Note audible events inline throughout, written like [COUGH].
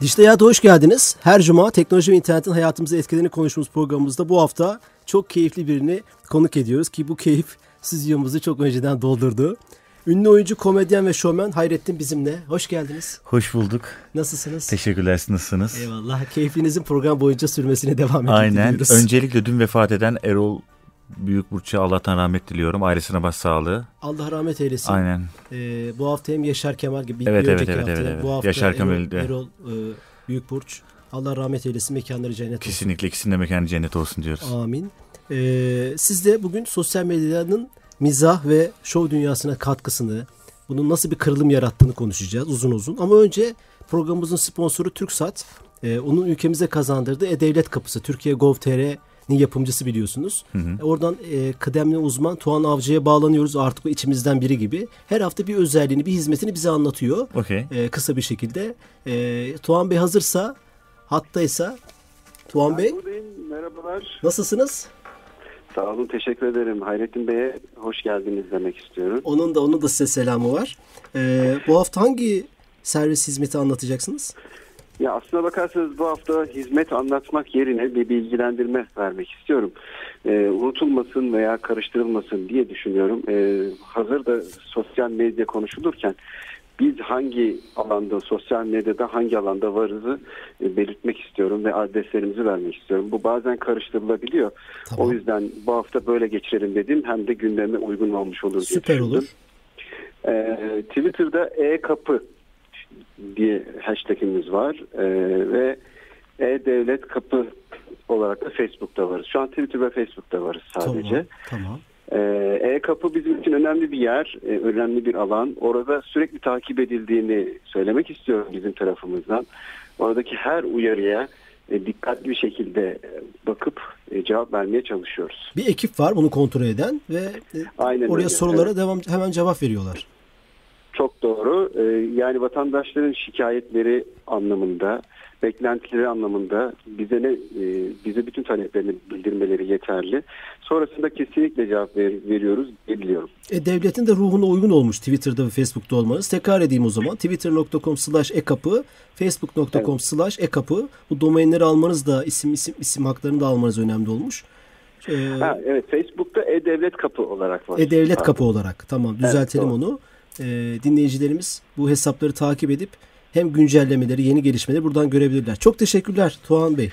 Dijital Hayat'a hoş geldiniz. Her cuma teknoloji ve internetin hayatımıza etkilerini konuştuğumuz programımızda bu hafta çok keyifli birini konuk ediyoruz ki bu keyif stüdyomuzu çok önceden doldurdu. Ünlü oyuncu, komedyen ve şovmen Hayrettin bizimle. Hoş geldiniz. Hoş bulduk. Nasılsınız? Teşekkürler. Nasılsınız? Eyvallah. Keyfinizin program boyunca sürmesine devam edin Aynen. diliyoruz. Öncelikle dün vefat eden Erol Büyükburç'a Allah'tan rahmet diliyorum. Ailesine başsağlığı. Allah rahmet eylesin. Aynen. Ee, bu hafta hem Yaşar Kemal gibi Evet, bir evet, önceki evet, hafta. evet, evet. Bu hafta Yaşar Erol, Kemal'de. Erol e, Büyükburç. Allah rahmet eylesin. Mekanları cennet olsun. Kesinlikle ikisinin de mekanı cennet olsun diyoruz. Amin. Ee, siz de bugün sosyal medyanın mizah ve şov dünyasına katkısını, bunun nasıl bir kırılım yarattığını konuşacağız uzun uzun. Ama önce programımızın sponsoru TürkSat. Ee, onun ülkemize kazandırdığı E-Devlet Kapısı. Türkiye Gov.tr'nin yapımcısı biliyorsunuz. E, Oradan e, kıdemli uzman Tuğan Avcı'ya bağlanıyoruz. Artık o içimizden biri gibi. Her hafta bir özelliğini, bir hizmetini bize anlatıyor. Okey. E, kısa bir şekilde. E, Tuğan Bey hazırsa, hattaysa Tuğan Bey. Merhabalar. nasılsınız? Sağ olun. Teşekkür ederim. Hayrettin Bey'e hoş geldiniz demek istiyorum. Onun da onun da size selamı var. Ee, bu hafta hangi servis hizmeti anlatacaksınız? Ya aslına bakarsanız bu hafta hizmet anlatmak yerine bir bilgilendirme vermek istiyorum. Ee, unutulmasın veya karıştırılmasın diye düşünüyorum. Ee, hazır da sosyal medya konuşulurken biz hangi alanda, sosyal medyada hangi alanda varızı e, belirtmek istiyorum ve adreslerimizi vermek istiyorum. Bu bazen karıştırılabiliyor. Tamam. O yüzden bu hafta böyle geçirelim dedim. Hem de gündeme uygun olmuş olur diye Süper düşündüm. olur. Ee, Twitter'da e-kapı diye hashtagimiz var Ee, ve e-devlet kapı olarak da Facebook'ta varız. Şu an Twitter ve Facebook'ta varız sadece. Tamam. Tamam. Ee, e-kapı bizim için önemli bir yer, e, önemli bir alan. Orada sürekli takip edildiğini söylemek istiyorum bizim tarafımızdan. Oradaki her uyarıya e, dikkatli bir şekilde bakıp e, cevap vermeye çalışıyoruz. Bir ekip var bunu kontrol eden ve Aynen oraya öyle, sorulara evet. devam hemen cevap veriyorlar. Çok doğru. Ee, yani vatandaşların şikayetleri anlamında, beklentileri anlamında bize ne e, bize bütün taleplerini bildirmeleri yeterli. Sonrasında kesinlikle cevap ver, veriyoruz biliyorum. E, devletin de ruhuna uygun olmuş Twitter'da ve Facebook'ta olmanız. Tekrar edeyim o zaman. Twitter.com slash ekapı, Facebook.com slash ekapı. Bu domainleri almanız da isim isim isim haklarını da almanız önemli olmuş. Ee, Ha, evet Facebook'ta e-devlet kapı olarak var. E-Devlet kapı olarak. Tamam düzeltelim doğru. onu. Ee, dinleyicilerimiz bu hesapları takip edip hem güncellemeleri, yeni gelişmeleri buradan görebilirler. Çok teşekkürler Tuğan Bey.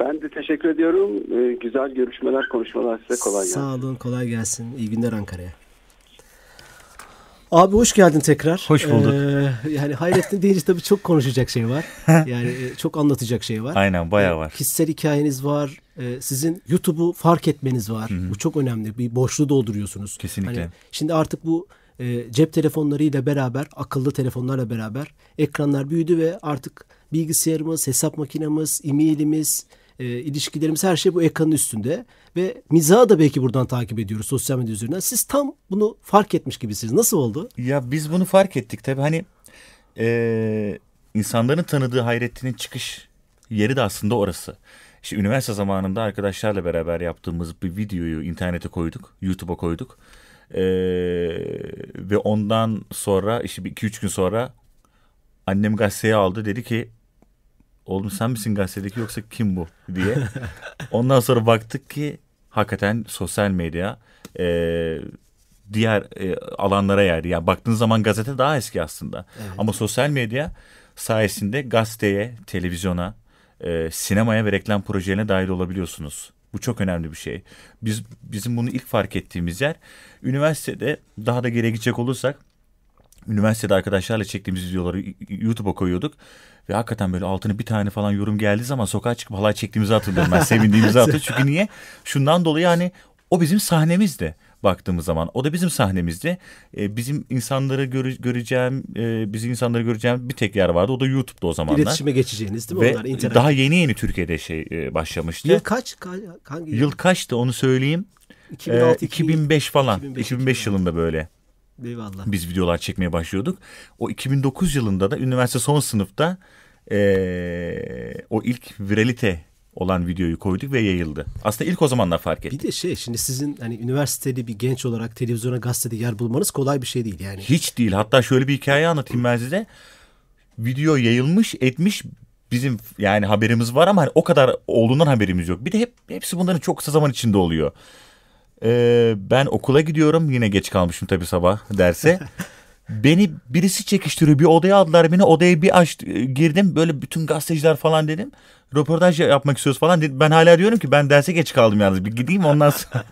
Ben de teşekkür ediyorum. Ee, güzel görüşmeler, konuşmalar size kolay gelsin. Sağ olun, kolay gelsin. İyi günler Ankara'ya. Abi hoş geldin tekrar. Hoş bulduk. Ee, yani Hayrettin deyince tabii çok konuşacak şey var. [LAUGHS] Yani e, çok anlatacak şey var. Aynen bayağı Ee, var. Kişisel hikayeniz var. Ee, sizin YouTube'u fark etmeniz var. Bu çok önemli. Bir boşluğu dolduruyorsunuz. Kesinlikle. Hani şimdi artık bu e, cep telefonlarıyla beraber, akıllı telefonlarla beraber ekranlar büyüdü ve artık bilgisayarımız, hesap makinemiz, e-mailimiz, e, ilişkilerimiz her şey bu ekranın üstünde. Ve mizahı da belki buradan takip ediyoruz sosyal medya üzerinden. Siz tam bunu fark etmiş gibisiniz. Nasıl oldu? Ya biz bunu fark ettik tabii hani eee, insanların tanıdığı Hayrettin'in çıkış yeri de aslında orası. İşte üniversite zamanında arkadaşlarla beraber yaptığımız bir videoyu internete koyduk, YouTube'a koyduk. Eee, ve ondan sonra işte 2-3 gün sonra annem gazeteyi aldı dedi ki oğlum sen misin gazetedeki yoksa kim bu diye. [LAUGHS] Ondan sonra baktık ki hakikaten sosyal medya eee, diğer e, alanlara yaydı. Yani baktığın zaman gazete daha eski aslında. Ama sosyal medya sayesinde gazeteye, televizyona, e, sinemaya ve reklam projelerine dahil olabiliyorsunuz. Bu çok önemli bir şey. Biz bizim bunu ilk fark ettiğimiz yer üniversitede daha da geriye gidecek olursak üniversitede arkadaşlarla çektiğimiz videoları YouTube'a koyuyorduk. Ve hakikaten böyle altına bir tane falan yorum geldiği zaman sokağa çıkıp halay çektiğimizi hatırlıyorum ben. Sevindiğimizi hatırlıyorum. Çünkü niye? Şundan dolayı hani o bizim sahnemizdi. baktığımız zaman. O da bizim sahnemizdi. E, bizim insanları göre, göreceğim, e, bizi insanları göreceğim bir tek yer vardı. O da YouTube'da o zamanlar. İletişime geçeceğiniz değil mi? Ve Onlar interaktif. daha yeni yeni Türkiye'de şey e, başlamıştı. Yıl kaç? Ka- Hangi Yıl kaçtı onu söyleyeyim. 2006 Ee, 2005 falan. 2005, 2005 yılında böyle Eyvallah. biz videolar çekmeye başlıyorduk. O 2009 yılında da üniversite son sınıfta ee, o ilk viralite olan videoyu koyduk ve yayıldı. Aslında ilk o zamanlar fark ettik. Bir de şey şimdi sizin hani üniversiteli bir genç olarak televizyona gazetede yer bulmanız kolay bir şey değil yani. Hiç değil. Hatta şöyle bir hikaye anlatayım ben size. Video yayılmış etmiş bizim yani haberimiz var ama hani o kadar olduğundan haberimiz yok. Bir de hep hepsi bunların çok kısa zaman içinde oluyor. Ee, ben okula gidiyorum. Yine geç kalmışım tabii sabah derse. [LAUGHS] Beni birisi çekiştiriyor. Bir odaya aldılar beni. Odaya bir aç girdim. Böyle bütün gazeteciler falan dedim. Röportaj yapmak istiyoruz falan. Dedim. Ben hala diyorum ki ben derse geç kaldım yalnız. Bir gideyim ondan sonra.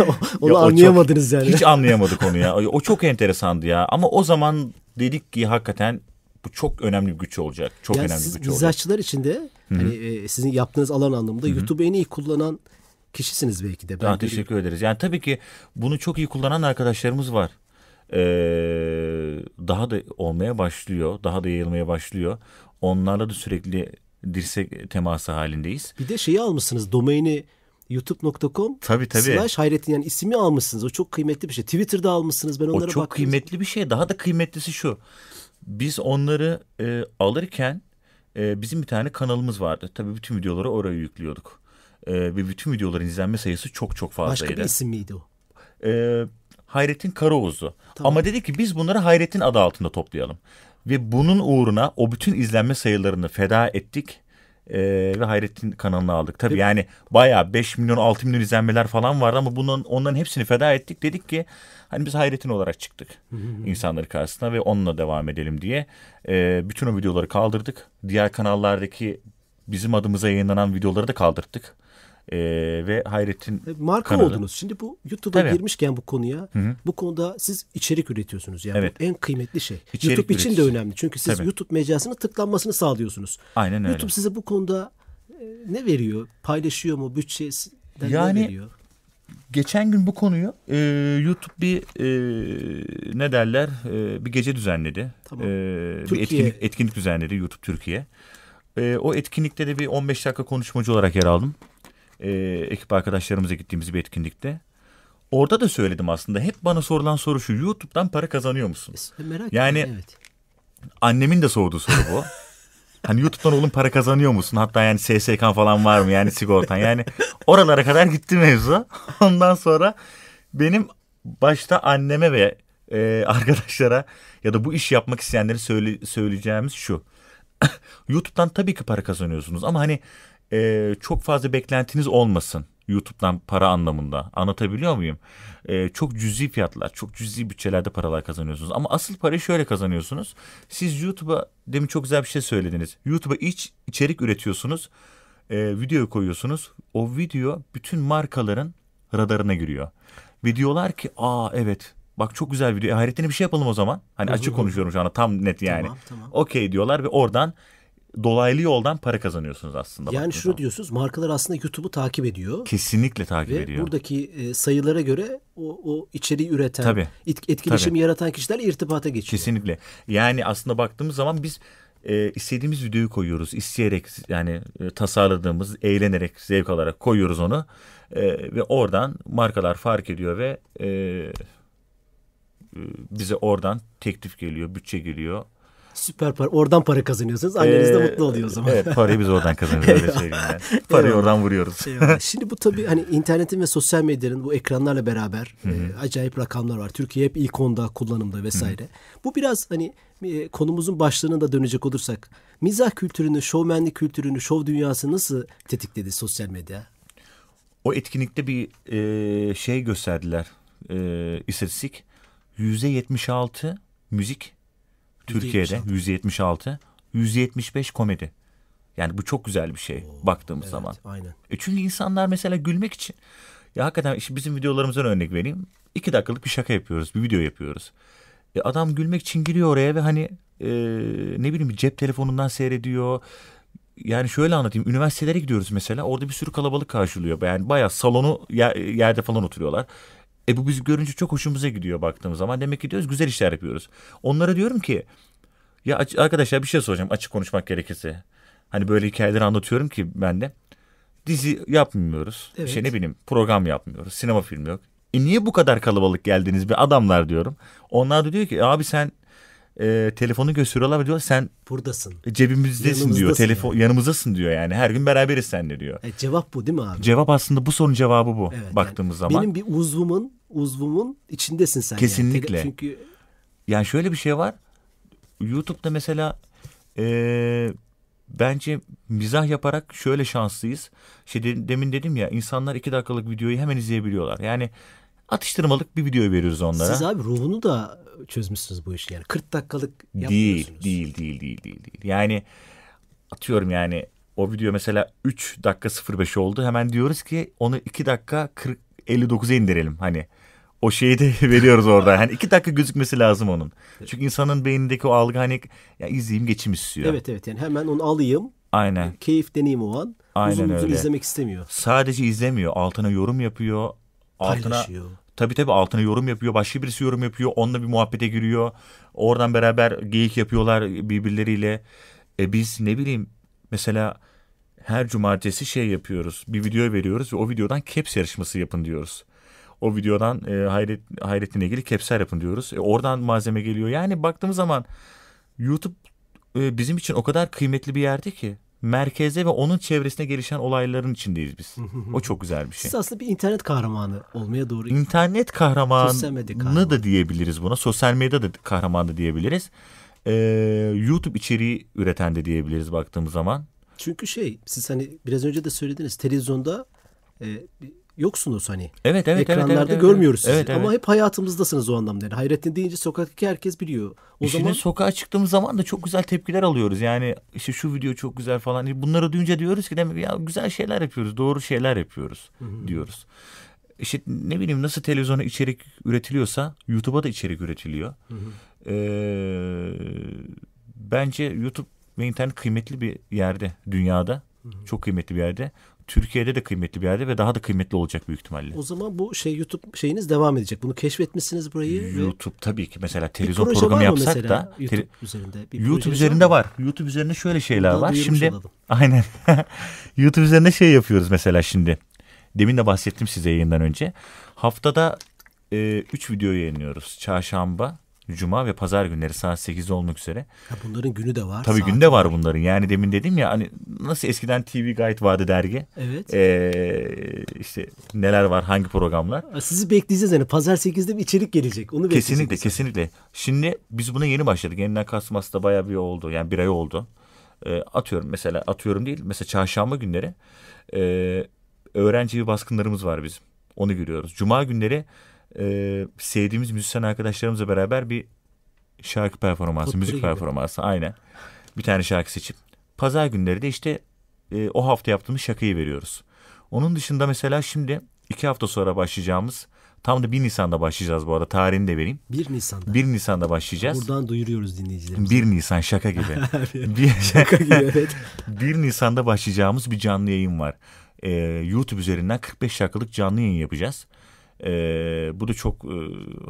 Onu [LAUGHS] Ya o çok- anlayamadınız yani. Hiç anlayamadık onu ya. O çok enteresandı ya. Ama o zaman dedik ki hakikaten bu çok önemli bir güç olacak. Çok yani önemli bir güç olacak. mizahçılar için de hani e, sizin yaptığınız alan anlamında YouTube'u en iyi kullanan kişisiniz belki de. Ben görüyorum. teşekkür ederiz. Yani tabii ki bunu çok iyi kullanan arkadaşlarımız var. Ee, daha da olmaya başlıyor. Daha da yayılmaya başlıyor. Onlarla da sürekli dirsek teması halindeyiz. Bir de şeyi almışsınız domaini youtube.com Tabii tabii. slash Hayrettin yani ismi almışsınız. O çok kıymetli bir şey. Twitter'da almışsınız. Ben onlara O çok baktım. kıymetli bir şey. Daha da kıymetlisi şu. Biz onları e, alırken e, bizim bir tane kanalımız vardı. Tabii bütün videoları oraya yüklüyorduk. E, ve bütün videoların izlenme sayısı çok çok fazlaydı. Başka bir isim miydi o? e, Hayrettin Karaoğuz'u. Tamam. Ama dedi ki biz bunları Hayrettin adı altında toplayalım. Ve bunun uğruna o bütün izlenme sayılarını feda ettik. e, ve Hayrettin kanalını aldık. Tabii yani bayağı 5 milyon 6 milyon izlenmeler falan vardı ama bunun onların hepsini feda ettik. Dedik ki hani biz Hayrettin olarak çıktık insanları karşısına ve onunla devam edelim diye. E, bütün o videoları kaldırdık. Diğer kanallardaki bizim adımıza yayınlanan videoları da kaldırdık. E, ve Hayrettin E, Marka kanalı. oldunuz. Şimdi bu YouTube'a Tabii. girmişken bu konuya bu konuda siz içerik üretiyorsunuz. Yani Evet. en kıymetli şey. İçerik YouTube için de önemli. Çünkü siz Tabii. YouTube mecrasının tıklanmasını sağlıyorsunuz. Aynen öyle. YouTube size bu konuda e, ne veriyor? Paylaşıyor mu? Bütçesinden Yani- ne veriyor? Geçen gün bu konuyu e, YouTube bir e, ne derler e, bir gece düzenledi. Tamam. E, bir etkinlik, etkinlik düzenledi YouTube Türkiye. E, o etkinlikte de bir 15 dakika konuşmacı olarak yer aldım. E, ekip arkadaşlarımıza gittiğimiz bir etkinlikte. Orada da söyledim aslında. Hep bana sorulan soru şu. YouTube'dan para kazanıyor musun? E, Merak Yani- ettim. Evet. Annemin de sorduğu soru bu. [LAUGHS] Hani YouTube'dan oğlum para kazanıyor musun? Hatta yani SSK falan var mı? Yani sigortan. Yani oralara kadar gitti mevzu. [LAUGHS] Ondan sonra benim başta anneme ve e, arkadaşlara ya da bu iş yapmak isteyenlere söyle, söyleyeceğimiz şu. [LAUGHS] YouTube'dan tabii ki para kazanıyorsunuz ama hani e, çok fazla beklentiniz olmasın. YouTube'dan para anlamında. Anlatabiliyor muyum? E, çok cüzi fiyatlar, çok cüzi bütçelerde paralar kazanıyorsunuz. Ama asıl parayı şöyle kazanıyorsunuz. Siz YouTube'a, demin çok güzel bir şey söylediniz. YouTube'a iç içerik üretiyorsunuz. E, video koyuyorsunuz. O video bütün markaların radarına giriyor. Ve diyorlar ki aa evet bak çok güzel video. E, Hayrettin'e bir şey yapalım o zaman. Hani açık konuşuyorum şu anda tam net yani. Tamam, tamam. Okey diyorlar ve oradan dolaylı yoldan para kazanıyorsunuz aslında. Yani şunu zaman. diyorsunuz markalar aslında YouTube'u takip ediyor. Kesinlikle takip Ve ediyor. buradaki e, sayılara göre o, o içeriği üreten, Tabii. et- etkileşimi Tabii. yaratan kişilerle irtibata geçiyor. Kesinlikle. Yani aslında baktığımız zaman biz e, istediğimiz videoyu koyuyoruz. İsteyerek yani e, tasarladığımız, eğlenerek, zevk alarak koyuyoruz onu. E, ve oradan markalar fark ediyor ve e, e, bize oradan teklif geliyor, bütçe geliyor. Süper para. Oradan para kazanıyorsunuz. Anneniz de Ee, mutlu oluyor o zaman. Evet parayı biz oradan kazanıyoruz öyle söyleyeyim ben. Parayı Eyvallah. oradan vuruyoruz. Eyvallah. [LAUGHS] Şimdi bu tabii hani internetin ve sosyal medyanın bu ekranlarla beraber e, acayip rakamlar var. Türkiye hep ilk onda kullanımda vesaire. Bu biraz hani e, konumuzun başlığına da dönecek olursak mizah kültürünü, şovmenlik kültürünü, şov dünyası nasıl tetikledi sosyal medya? O etkinlikte bir e, şey gösterdiler. E, istatistik. %76 müzik Türkiye'de %76. %75 komedi. Yani bu çok güzel bir şey baktığımız zaman. Aynen. E çünkü insanlar mesela gülmek için. Ya hakikaten işte bizim videolarımızdan örnek vereyim. İki dakikalık bir şaka yapıyoruz. Bir video yapıyoruz. E adam gülmek için giriyor oraya ve hani e, ne bileyim cep telefonundan seyrediyor. Yani şöyle anlatayım. Üniversitelere gidiyoruz mesela. Orada bir sürü kalabalık karşılıyor. Yani bayağı salonu yer- yerde falan oturuyorlar. E bu biz görünce çok hoşumuza gidiyor baktığımız zaman. Demek ki diyoruz güzel işler yapıyoruz. Onlara diyorum ki ya arkadaşlar bir şey soracağım açık konuşmak gerekirse. Hani böyle hikayeleri anlatıyorum ki ben de. Dizi yapmıyoruz. Evet. İşte ne bileyim program yapmıyoruz. Sinema filmi yok. E niye bu kadar kalabalık geldiniz bir adamlar diyorum. Onlar da diyor ki abi sen e, telefonu gösteriyorlar ve diyor sen Buradasın. cebimizdesin diyor. Telefon yani. yanımızdasın diyor yani. Her gün beraberiz seninle diyor. E, cevap bu değil mi abi? Cevap aslında bu sorunun cevabı bu Evet, baktığımız yani zaman. Benim bir uzvumun uzvumun içindesin sen. yani. Kesinlikle. Tek- Çünkü Yani şöyle bir şey var. YouTube'da mesela eee, bence mizah yaparak şöyle şanslıyız. De- demin dedim ya insanlar iki dakikalık videoyu hemen izleyebiliyorlar. Yani atıştırmalık bir video veriyoruz onlara. siz abi ruhunu da çözmüşsünüz bu işi yani. 40 dakikalık Değil, değil, değil, değil, değil, değil. Yani atıyorum yani o video mesela 3 dakika 05 oldu. Hemen diyoruz ki onu 2 dakika 40 59'a indirelim hani. O şeyi de [LAUGHS] veriyoruz orada. Hani 2 dakika gözükmesi lazım onun. Çünkü insanın beynindeki o algı hani ya izleyeyim geçim istiyor. Evet evet yani hemen onu alayım. Aynen. Keyif deneyim o an. Aynen uzun uzun öyle. izlemek istemiyor. Sadece izlemiyor. Altına yorum yapıyor. Altına Paylaşıyor. Tabii tabii altına yorum yapıyor. Başka birisi yorum yapıyor. Onunla bir muhabbete giriyor. Oradan beraber geyik yapıyorlar birbirleriyle. E biz ne bileyim mesela her cumartesi şey yapıyoruz. Bir video veriyoruz ve o videodan caps yarışması yapın diyoruz. O videodan e, hayret, hayretin ilgili capsler yapın diyoruz. E, oradan malzeme geliyor. Yani baktığımız zaman YouTube e, bizim için o kadar kıymetli bir yerde ki. Merkeze ve onun çevresine gelişen olayların içindeyiz biz. O çok güzel bir şey. Siz aslında bir internet kahramanı olmaya doğru İnternet kahramanı kahramanı. da diyebiliriz buna. Sosyal medya da kahraman da diyebiliriz. Ee, YouTube içeriği üreten de diyebiliriz baktığımız zaman. Çünkü şey siz hani biraz önce de söylediniz televizyonda e, yoksunuz hani. Evet evet Ekranlarda evet, evet, evet. görmüyoruz sizi. Evet, evet. Ama hep hayatımızdasınız o anlamda. Yani Hayrettin deyince sokaktaki herkes biliyor. O Şimdi zaman sokağa çıktığımız zaman da çok güzel tepkiler alıyoruz. Yani işte şu video çok güzel falan. Bunları duyunca diyoruz ki demek ya güzel şeyler yapıyoruz. Doğru şeyler yapıyoruz diyoruz. İşte ne bileyim nasıl televizyona içerik üretiliyorsa YouTube'a da içerik üretiliyor. Ee, bence YouTube ve internet kıymetli bir yerde dünyada. Çok kıymetli bir yerde. Türkiye'de de kıymetli bir yerde ve daha da kıymetli olacak büyük ihtimalle. o zaman bu şey YouTube şeyiniz devam edecek. Bunu keşfetmişsiniz burayı. ve YouTube tabii ki mesela televizyon programı var mı yapsak mesela da YouTube üzerinde. Bir YouTube üzerinde mı? var. YouTube üzerinde şöyle şeyler Buradan var. Şimdi olalım. [LAUGHS] aynen. [LAUGHS] YouTube üzerinde şey yapıyoruz mesela şimdi. Demin de bahsettim size yayından önce. Haftada 3 video yayınlıyoruz. Çarşamba, cuma ve pazar günleri saat 8'de olmak üzere. Ha, bunların günü de var. Tabii saati günde var bunların. Yani demin dedim ya hani nasıl eskiden TV Guide vardı dergi. Evet. Ee, işte neler var, hangi programlar. Sizi bekleyeceğiz yani. Pazar 8'de bir içerik gelecek. Onu bekleyeceğiz. Kesinlikle kesinlikle. Şimdi biz buna yeni başladık. Yeniden Kasım da bayağı bir oldu. Yani bir ay oldu. Ee, atıyorum mesela atıyorum değil. Mesela çarşamba günleri e, öğrenci baskınlarımız var bizim. Onu görüyoruz. Cuma günleri e, sevdiğimiz müzisyen arkadaşlarımızla beraber bir şarkı performansı, Potpourri müzik gibi. performansı aynen. Bir tane şarkı seçip pazar günleri de işte e, o hafta yaptığımız şakayı veriyoruz. Onun dışında mesela şimdi iki hafta sonra başlayacağımız tam da 1 Nisan'da başlayacağız bu arada tarihini de vereyim. 1 Nisan'da. 1 Nisan'da başlayacağız. Buradan duyuruyoruz dinleyicilerimize. 1 Nisan şaka gibi. [LAUGHS] bir, Şaka gibi evet. [LAUGHS] 1 Nisan'da başlayacağımız bir canlı yayın var. Ee, YouTube üzerinden 45 dakikalık canlı yayın yapacağız. Ee, bu da çok e,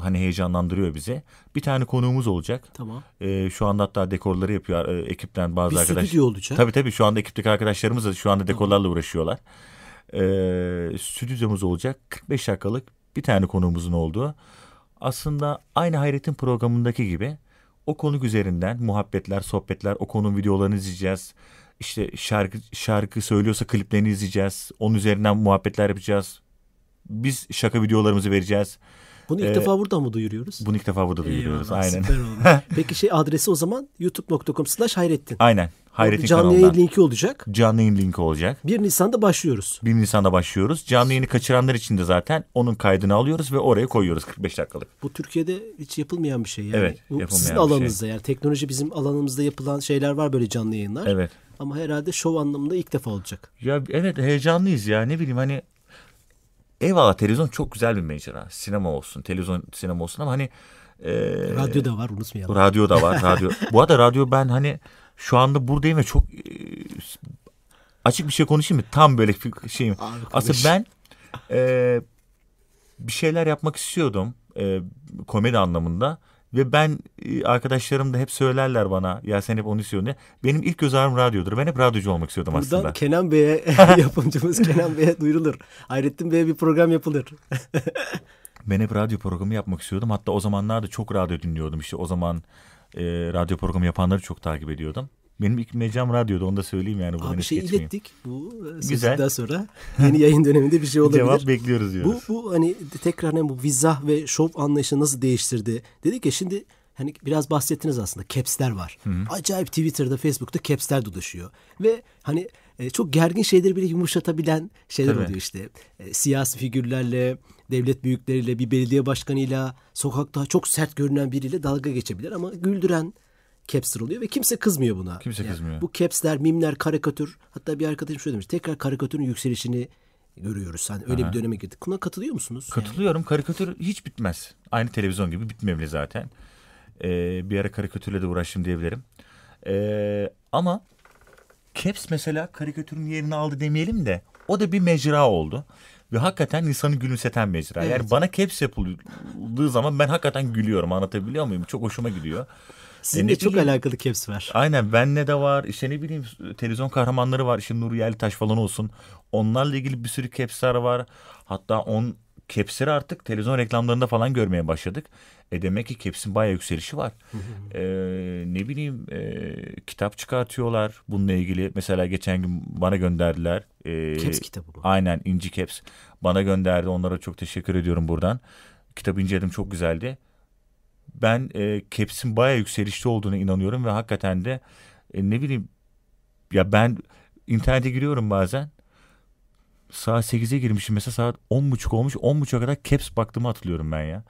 hani heyecanlandırıyor bizi. Bir tane konuğumuz olacak. Tamam. Ee, şu anda hatta dekorları yapıyor e, ekipten bazı Bir arkadaşlar. stüdyo olacak. Tabii tabii şu anda ekipteki arkadaşlarımız da şu anda dekorlarla uğraşıyorlar. Ee, stüdyomuz olacak. 45 dakikalık bir tane konuğumuzun olduğu. Aslında aynı Hayret'in programındaki gibi o konuk üzerinden muhabbetler, sohbetler, o konunun videolarını izleyeceğiz. İşte şarkı şarkı söylüyorsa kliplerini izleyeceğiz. Onun üzerinden muhabbetler yapacağız. Biz şaka videolarımızı vereceğiz. Bunu ilk Ee, defa buradan mı duyuruyoruz? Bunu ilk defa burada duyuruyoruz. Eyvallah, Aynen. Süper oldu. [LAUGHS] Peki şey adresi o zaman youtube.com slash hayrettin. Aynen. Bir Hayret'in canlı kanalından. yayın linki olacak. Canlı yayın linki olacak. 1 Nisan'da başlıyoruz. 1 Nisan'da başlıyoruz. Canlı yayını kaçıranlar için de zaten onun kaydını alıyoruz ve oraya koyuyoruz 45 dakikalık. Bu Türkiye'de hiç yapılmayan bir şey yani. Evet, Bu sizin şey. alanınızda yani teknoloji bizim alanımızda yapılan şeyler var böyle canlı yayınlar. Evet. Ama herhalde şov anlamında ilk defa olacak. Ya evet heyecanlıyız ya ne bileyim hani eyvallah televizyon çok güzel bir mecra. Sinema olsun, televizyon sinema olsun ama hani e, Radyo da var unutmayalım. radyo da var. radyo. [LAUGHS] Bu arada radyo ben hani şu anda buradayım ve çok e, açık bir şey konuşayım mı? Tam böyle fik- şeyim. Abi. Aslında ben e, bir şeyler yapmak istiyordum e, komedi anlamında. Ve ben e, arkadaşlarım da hep söylerler bana ya sen hep onu istiyorsun diye. Benim ilk göz ağrım radyodur. Ben hep radyocu olmak istiyordum Buradan aslında. Kenan Bey'e [LAUGHS] [LAUGHS] yapımcımız Kenan Bey'e duyurulur. Hayrettin Bey'e bir program yapılır. [LAUGHS] Ben hep radyo programı yapmak istiyordum. Hatta o zamanlarda çok radyo dinliyordum. İşte o zaman e, radyo programı yapanları çok takip ediyordum. Benim ilk mecram radyoda onu da söyleyeyim yani. Abi şey ilettik. Bu e, Güzel. sözden sonra [LAUGHS] yeni yayın döneminde bir şey olabilir. Cevap bekliyoruz diyoruz. Bu, bu hani tekrar hani bu vizah ve şov anlayışı nasıl değiştirdi? Dedik ya şimdi hani biraz bahsettiniz aslında caps'ler var. Acayip Twitter'da, Facebook'ta caps'ler dolaşıyor. Ve hani e, çok gergin şeyleri bile yumuşatabilen şeyler Tabii. oluyor işte. E, siyasi figürlerle, devlet büyükleriyle, bir belediye başkanıyla, sokakta çok sert görünen biriyle dalga geçebilir ama güldüren caps'ler oluyor ve kimse kızmıyor buna. Kimse kızmıyor. Bu caps'ler, mimler, karikatür. Hatta bir arkadaşım şöyle demiş. Tekrar karikatürün yükselişini görüyoruz. Hani öyle bir döneme girdik. Buna katılıyor musunuz? Katılıyorum. Karikatür hiç bitmez. Aynı televizyon gibi bitmemeli zaten. Ee, bir ara karikatürle de uğraştım diyebilirim. Ee, ama Caps mesela karikatürün yerini aldı demeyelim de o da bir mecra oldu. Ve hakikaten insanı gülümseten mecra. Yani bana caps yapıldığı zaman ben hakikaten gülüyorum. Anlatabiliyor muyum? Çok hoşuma gidiyor. Sizin E, de çok bileyim- alakalı caps var. Aynen benle de var. İşte ne bileyim televizyon kahramanları var. İşte Nuri Yerlitaş falan olsun. Onlarla ilgili bir sürü caps'ler var. Hatta on caps'leri artık televizyon reklamlarında falan görmeye başladık. E demek ki caps'in bayağı yükselişi var. Ee, ne bileyim e, kitap çıkartıyorlar bununla ilgili. Mesela geçen gün bana gönderdiler. Ee, Caps kitabı mı? Aynen İnci Caps. Bana gönderdi. Onlara çok teşekkür ediyorum buradan. Kitabı inceledim çok güzeldi. Ben e, Caps'in bayağı yükselişte olduğuna inanıyorum ve hakikaten de e, ne bileyim ya ben internete giriyorum bazen. Saat 8'e girmişim mesela saat 10.30 olmuş. 10.30'a kadar Caps baktığımı hatırlıyorum ben ya.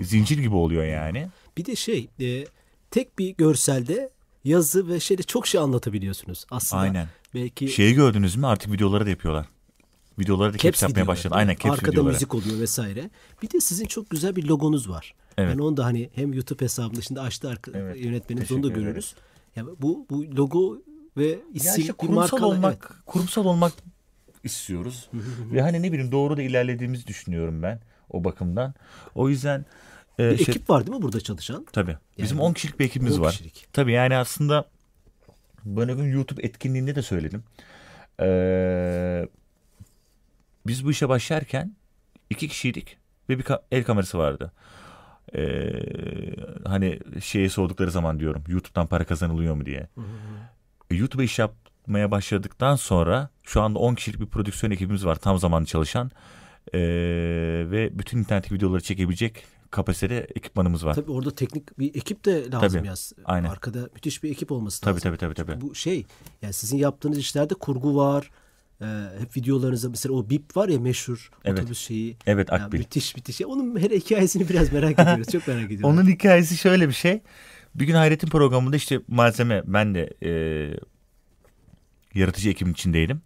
Zincir gibi oluyor yani. Bir de şey e, tek bir görselde yazı ve şeyde çok şey anlatabiliyorsunuz aslında. Aynen. Belki Şeyi gördünüz mü artık videoları da yapıyorlar. Videoları da caps, caps yapmaya videoları, başladı. Aynen caps Arkada videoları. müzik oluyor vesaire. Bir de sizin çok güzel bir logonuz var. Evet. Yani onu da hani hem YouTube hesabında şimdi açtı arka, Evet, yönetmenimiz onu da görürüz. Yani bu bu logo ve isim işte bir kurumsal markalı olmak, evet. kurumsal olmak istiyoruz. Ve hani ne bileyim doğru da ilerlediğimizi düşünüyorum ben o bakımdan. O yüzden e, Bir şey- ekip var değil mi burada çalışan? tabii. Bizim Yani 10 kişilik bir ekibimiz 10 var. kişilik. Tabii yani aslında ben gün YouTube etkinliğinde de söyledim. Ee, biz bu işe başlarken iki kişiydik ve bir ka- el kamerası vardı. Ee, hani şeye sordukları zaman diyorum YouTube'dan para kazanılıyor mu diye. E, YouTube'a iş yapmaya başladıktan sonra şu anda 10 kişilik bir prodüksiyon ekibimiz var tam zamanlı çalışan. Ee, ve bütün internet videoları çekebilecek kapasitede ekipmanımız var. Tabii orada teknik bir ekip de lazım Tabii, ya. aynen. Arkada müthiş bir ekip olması Tabii, lazım. tabii, tabii, tabii. Bu şey yani sizin yaptığınız işlerde kurgu var. Ee, hep videolarınızda mesela o bip var ya meşhur Evet. otobüs şeyi. Evet, Akbil. müthiş müthiş. Ya Onun her hikayesini biraz merak [LAUGHS] ediyoruz. Çok merak ediyorum. Onun hikayesi şöyle bir şey. Bir gün Hayret'in programında işte malzeme ben de e, yaratıcı ekibin içindeydim.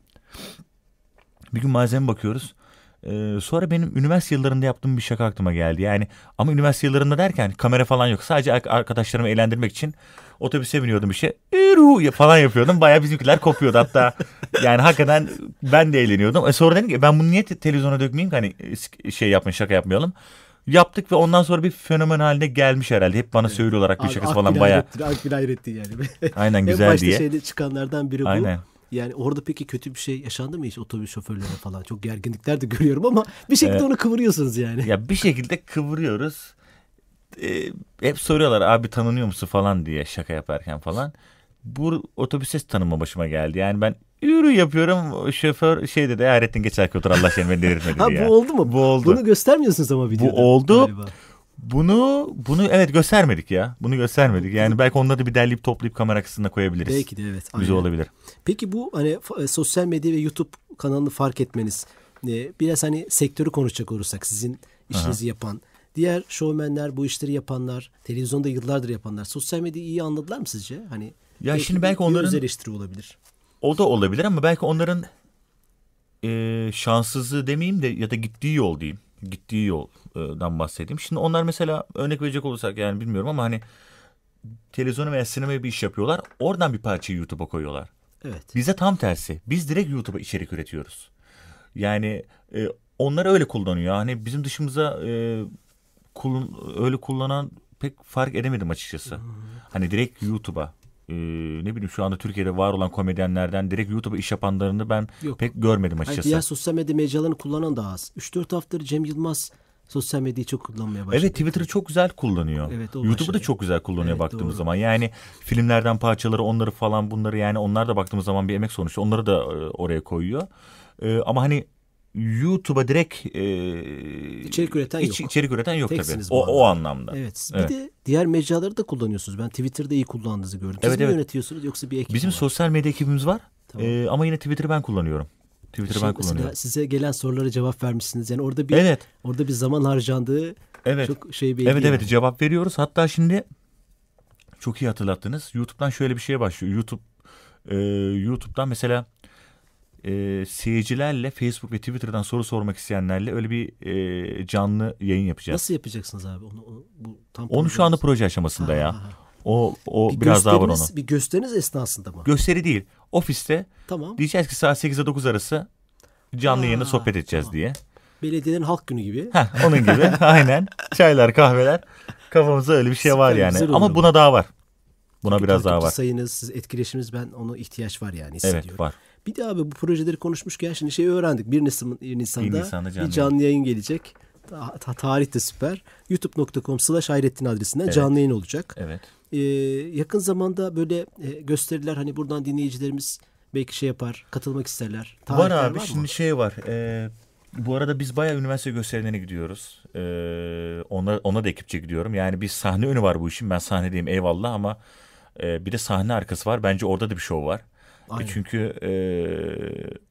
Bir gün malzeme bakıyoruz. E, sonra benim üniversite yıllarında yaptığım bir şaka aklıma geldi. Yani ama üniversite yıllarında derken kamera falan yok. Sadece ar- arkadaşlarımı eğlendirmek için otobüse biniyordum işte. "Yürü" falan yapıyordum. Bayağı bizimkiler kopuyordu hatta. Yani hakikaten ben de eğleniyordum. E sonra dedim ki ben bunu niye te- televizyona dökmeyeyim ki hani şey yapmayın şaka yapmayalım. Yaptık ve ondan sonra bir fenomen haline gelmiş herhalde. Hep bana söylüyorlar akbil şakası falan bayağı. Akbil Hayrettin yani. Aynen [LAUGHS] en güzel başta diye. şeyde çıkanlardan biri bu. Aynen. Yani orada peki kötü bir şey yaşandı mı hiç otobüs şoförlerine falan? Çok gerginlikler de [LAUGHS] görüyorum ama bir şekilde Evet. onu kıvırıyorsunuz yani. Ya bir şekilde kıvırıyoruz. Ee, hep soruyorlar abi tanınıyor musun falan diye şaka yaparken falan. Bu otobüse tanınma başıma geldi. Yani ben yürü yapıyorum. Şoför şey dedi Hayrettin geç arkaya otur Allah seni beni delirtme dedi Ha ya. bu oldu mu? Bu oldu. Bunu göstermiyorsunuz ama videoda. oldu. galiba. Bunu bunu evet göstermedik ya. Bunu göstermedik. Yani belki onları da bir derleyip toplayıp kamera arkasına koyabiliriz. Belki de evet. Güzel olabilir. Peki bu hani e, sosyal medya ve YouTube kanalını fark etmeniz e, biraz hani sektörü konuşacak olursak sizin işinizi yapan diğer şovmenler bu işleri yapanlar televizyonda yıllardır yapanlar sosyal medyayı iyi anladılar mı sizce? Hani Ya şimdi bir- belki onların- eleştiri olabilir. O da olabilir ama belki onların e, şanssızlığı demeyeyim de ya da gittiği yol diyeyim. Gittiği yoldan bahsedeyim. Şimdi onlar mesela örnek verecek olursak yani bilmiyorum ama hani televizyona veya sinemaya bir iş yapıyorlar. Oradan bir parçayı YouTube'a koyuyorlar. Evet. Bize tam tersi. Biz direkt YouTube'a içerik üretiyoruz. Yani e, onlar öyle kullanıyor. Hani bizim dışımıza e, kullan, öyle kullanan pek fark edemedim açıkçası. Hmm. Hani direkt YouTube'a e, ne bileyim şu anda Türkiye'de var olan komedyenlerden direkt YouTube'a iş yapanlarını ben Yok. pek görmedim açıkçası. Hayır, diğer sosyal medya mecralarını kullanan da az. 3-4 haftadır Cem Yılmaz sosyal medyayı çok kullanmaya başladı. Evet Twitter'ı çok güzel kullanıyor. Evet, YouTube'u da çok güzel kullanıyor evet, baktığımız doğru. zaman. Yani filmlerden parçaları onları falan bunları yani onlar da baktığımız zaman bir emek sonuçta onları da e, oraya koyuyor. Ee, ama hani YouTube'a direkt e, içerik üreten iç, yok. İçerik üreten yok Teksiniz tabii. O, o anlamda. Evet. Bir evet. de diğer mecraları da kullanıyorsunuz. Ben Twitter'da iyi kullandığınızı gördüm. Siz evet, mi evet. yönetiyorsunuz yoksa bir ekip Bizim sosyal medya ekibimiz var. Tamam. Ee, ama yine Twitter'ı ben kullanıyorum. Twitter'ı ben kullanıyorum. Size gelen sorulara cevap vermişsiniz. Yani orada bir evet. orada bir zaman harcandığı evet. çok şey belli. Evet yani. evet cevap veriyoruz. Hatta şimdi çok iyi hatırlattınız. YouTube'dan şöyle bir şey başlıyor. YouTube e, YouTube'dan mesela e, seyircilerle Facebook ve Twitter'dan soru sormak isteyenlerle öyle bir e, canlı yayın yapacağız. Nasıl yapacaksınız abi? Onu, onu, bu tam onu şu anda proje aşamasında ha, ya. O, o bir biraz daha var onu. Bir gösteriniz esnasında mı? Gösteri değil. Ofiste tamam. diyeceğiz ki saat 8'e 9 arası canlı yayında sohbet edeceğiz tamam. diye. Belediyenin halk günü gibi. Heh, onun gibi [LAUGHS] aynen. Çaylar kahveler. Kafamızda öyle bir şey Süper, var yani. Ama buna daha var. Buna Çünkü biraz daha var. sayınız, etkileşimimiz ben onu ihtiyaç var yani hissediyorum. Evet var. Bir de abi bu projeleri konuşmuşken şimdi şey öğrendik. 1 Nisan, 1 Nisan'da, 1 Nisan'da canlı, bir canlı yayın gelecek. Ta, tarih de süper. youtube.com slash Hayrettin adresinden evet. canlı yayın olacak. Evet. Ee, yakın zamanda böyle e, gösteriler hani buradan dinleyicilerimiz belki şey yapar, katılmak isterler. Tarihler var abi var şimdi şey var. E, bu arada biz bayağı üniversite gösterilerine gidiyoruz. E, ona, ona da ekipçe gidiyorum. Yani bir sahne önü var bu işin. Ben sahnedeyim eyvallah ama e, bir de sahne arkası var. Bence orada da bir şov var. Aynen. çünkü e,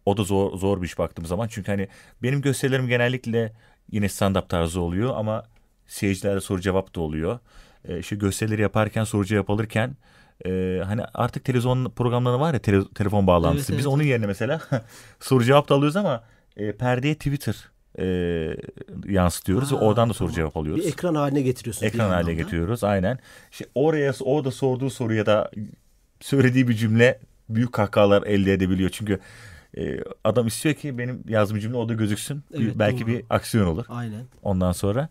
o da zor zor bir iş baktığım zaman. Çünkü hani benim gösterilerim genellikle yine stand-up tarzı oluyor ama seyircilerle soru cevap da oluyor. E, işte gösterileri yaparken soru cevap alırken e, hani artık televizyon programları var ya tele, telefon bağlantısı. Evet, evet, Biz onun yerine mesela [LAUGHS] soru cevap da alıyoruz ama e, perdeye Twitter e, yansıtıyoruz ha, ve oradan da soru tamam. cevap alıyoruz. Bir ekran haline getiriyorsunuz. Ekran haline getiriyoruz aynen. İşte oraya o da sorduğu soru ya da söylediği bir cümle büyük kahkahalar elde edebiliyor. Çünkü e, adam istiyor ki benim yazdığım cümle o da gözüksün. Evet, Belki doğru. bir aksiyon olur. Aynen. Ondan sonra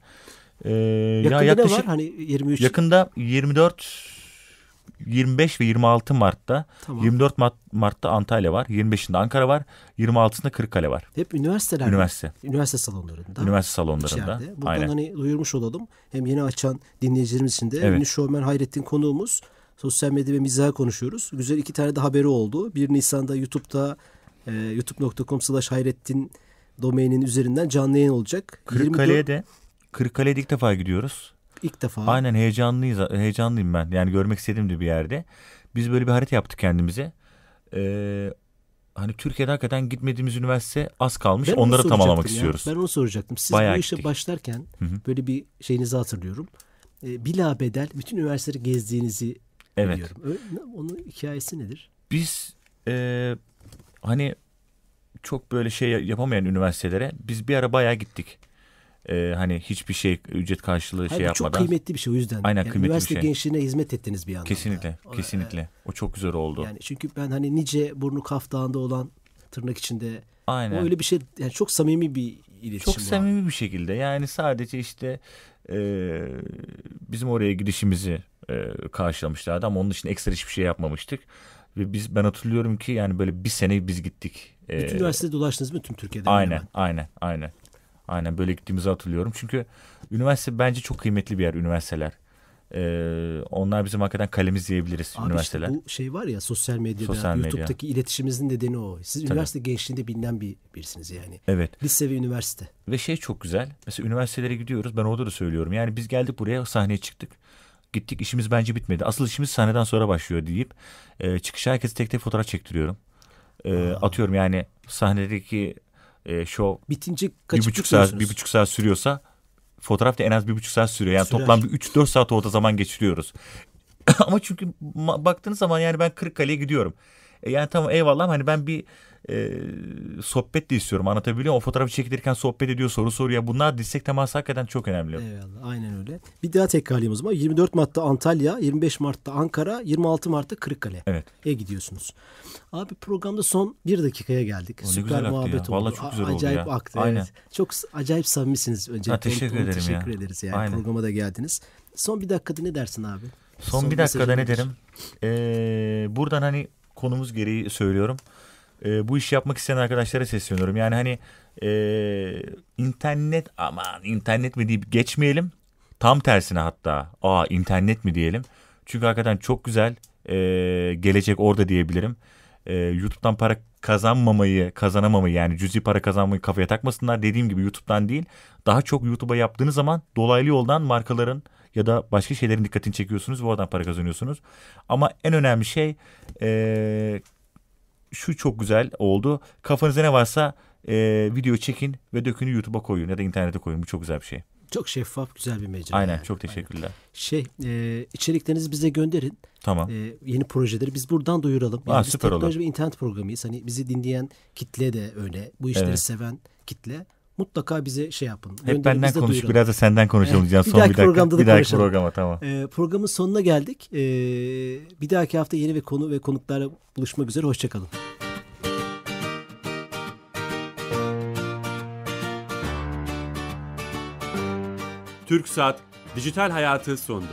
e, yakında ya yaklaşık, ne var? Hani 23 yakında 24 25 ve 26 Mart'ta tamam. 24 Mart, Mart'ta Antalya var. 25'inde Ankara var. 26'sında Kırıkkale var. Hep üniversiteler Üniversite. Mi? Üniversite salonlarında. Üniversite salonlarında. İçeride. Buradan Aynen. hani duyurmuş olalım. Hem yeni açan dinleyicilerimiz için de evet. ünlü şovmen Hayrettin konuğumuz. Sosyal medya ve mizah konuşuyoruz. Güzel iki tane de haberi oldu. 1 Nisan'da YouTube'da e, youtube.com slash hayrettin domainin üzerinden canlı yayın olacak. Kırıkkale'ye 24... de Kırıkkale'ye ilk defa gidiyoruz. İlk defa. Aynen heyecanlıyız. Heyecanlıyım ben. Yani görmek istediğim de bir yerde. Biz böyle bir harita yaptık kendimize. Ee, hani Türkiye'de hakikaten gitmediğimiz üniversite az kalmış. Ben Onları tamamlamak ya. istiyoruz. Ben onu soracaktım. Siz Bayağı bu işe gittik. başlarken Hı-hı. böyle bir şeyinizi hatırlıyorum. Ee, bila bedel bütün üniversiteleri gezdiğinizi Evet. Biliyorum. Öyle, onun hikayesi nedir? Biz e, hani çok böyle şey yapamayan üniversitelere biz bir ara bayağı gittik. Ee, hani hiçbir şey ücret karşılığı Hayır, şey yapmadan. Çok kıymetli bir şey o yüzden. Aynen yani kıymetli üniversite bir şey. gençliğine hizmet ettiniz bir yandan. Kesinlikle, o, kesinlikle. E, o çok güzel oldu. Yani çünkü ben hani nice burnu kaftağında olan tırnak içinde Aynen. o öyle bir şey yani çok samimi bir iletişim. Çok samimi bir şekilde yani sadece işte e, bizim oraya gidişimizi e, karşılamışlardı ama onun için ekstra hiçbir şey yapmamıştık. Ve biz ben hatırlıyorum ki yani böyle bir sene biz gittik. E, Bütün üniversite dolaştınız mı tüm Türkiye'de? Aynen, hemen? aynen, aynen. Aynen böyle gittiğimizi hatırlıyorum. Çünkü üniversite bence çok kıymetli bir yer üniversiteler. Ee, onlar bizim hakikaten kalemiz diyebiliriz Abi üniversiteler. Işte bu şey var ya sosyal medyada, sosyal medya. YouTube'daki iletişimimizin nedeni o. Siz Tabii. üniversite gençliğinde bilinen bir birisiniz yani. Evet. Lise ve üniversite. Ve şey çok güzel. Mesela üniversitelere gidiyoruz. Ben orada da söylüyorum. Yani biz geldik buraya sahneye çıktık. Gittik işimiz bence bitmedi. Asıl işimiz sahneden sonra başlıyor deyip e, çıkışa herkese tek tek fotoğraf çektiriyorum. E, atıyorum yani sahnedeki e, show bitince bir buçuk saat bir buçuk saat sürüyorsa fotoğraf da en az bir buçuk saat sürüyor. Yani Sürer. toplam bir üç dört saat orada zaman geçiriyoruz. [LAUGHS] Ama çünkü baktığınız zaman yani ben Kırıkkale'ye gidiyorum. E, yani tamam eyvallah hani ben bir e, sohbet de istiyorum. Anlatabiliyor muyum? O fotoğrafı çekilirken sohbet ediyor, soru soruyor. Bunlar dirsek teması hakikaten çok önemli. Eyvallah. Aynen öyle. Bir daha tekrarlayayım o zaman. 24 Mart'ta Antalya, 25 Mart'ta Ankara, 26 Mart'ta Kırıkkale. Evet. E gidiyorsunuz. Abi programda son bir dakikaya geldik. O Süper muhabbet ya. oldu. Vallahi çok güzel A- oldu acayip ya. aktı. Aynen. Evet. Çok acayip samimisiniz öncelikle. Ha, teşekkür Onu- ederim ya. Teşekkür ederiz yani. Aynen. Programa da geldiniz. Son bir dakikada ne dersin abi? Son, Son bir dakikada ne derim? Ee, buradan hani konumuz gereği söylüyorum. Ee, bu işi yapmak isteyen arkadaşlara sesleniyorum. Yani hani ee, internet aman internet mi deyip geçmeyelim. Tam tersine hatta aa internet mi diyelim. Çünkü hakikaten çok güzel ee, gelecek orada diyebilirim. Ee, YouTube'dan para kazanmamayı, kazanamamayı yani cüzi para kazanmayı kafaya takmasınlar. Dediğim gibi YouTube'dan değil. Daha çok YouTube'a yaptığınız zaman dolaylı yoldan markaların ya da başka şeylerin dikkatini çekiyorsunuz ve oradan para kazanıyorsunuz. Ama en önemli şey ee, şu çok güzel oldu. Kafanızda ne varsa ee, video çekin ve dökünü YouTube'a koyun ya da internete koyun. Bu çok güzel bir şey. Çok şeffaf, güzel bir mecra. Aynen yani. çok teşekkürler. Şey, e, içeriklerinizi bize gönderin. Tamam. E, yeni projeleri biz buradan duyuralım. Aa, biz süper teknoloji olur. ve internet programıyız. Hani bizi dinleyen kitle de öyle. Bu işleri Evet. seven kitle. Mutlaka bize şey yapın. Hep Gönderin, benden konuş duyuralım. biraz da senden konuşalım diyeceğim Bir son bir dakika. programda da bir dahaki konuşalım. programa tamam. E, programın sonuna geldik. E, bir dahaki hafta yeni ve konu ve konuklarla buluşmak üzere. Hoşçakalın. TürkSat Dijital Hayatı sondu.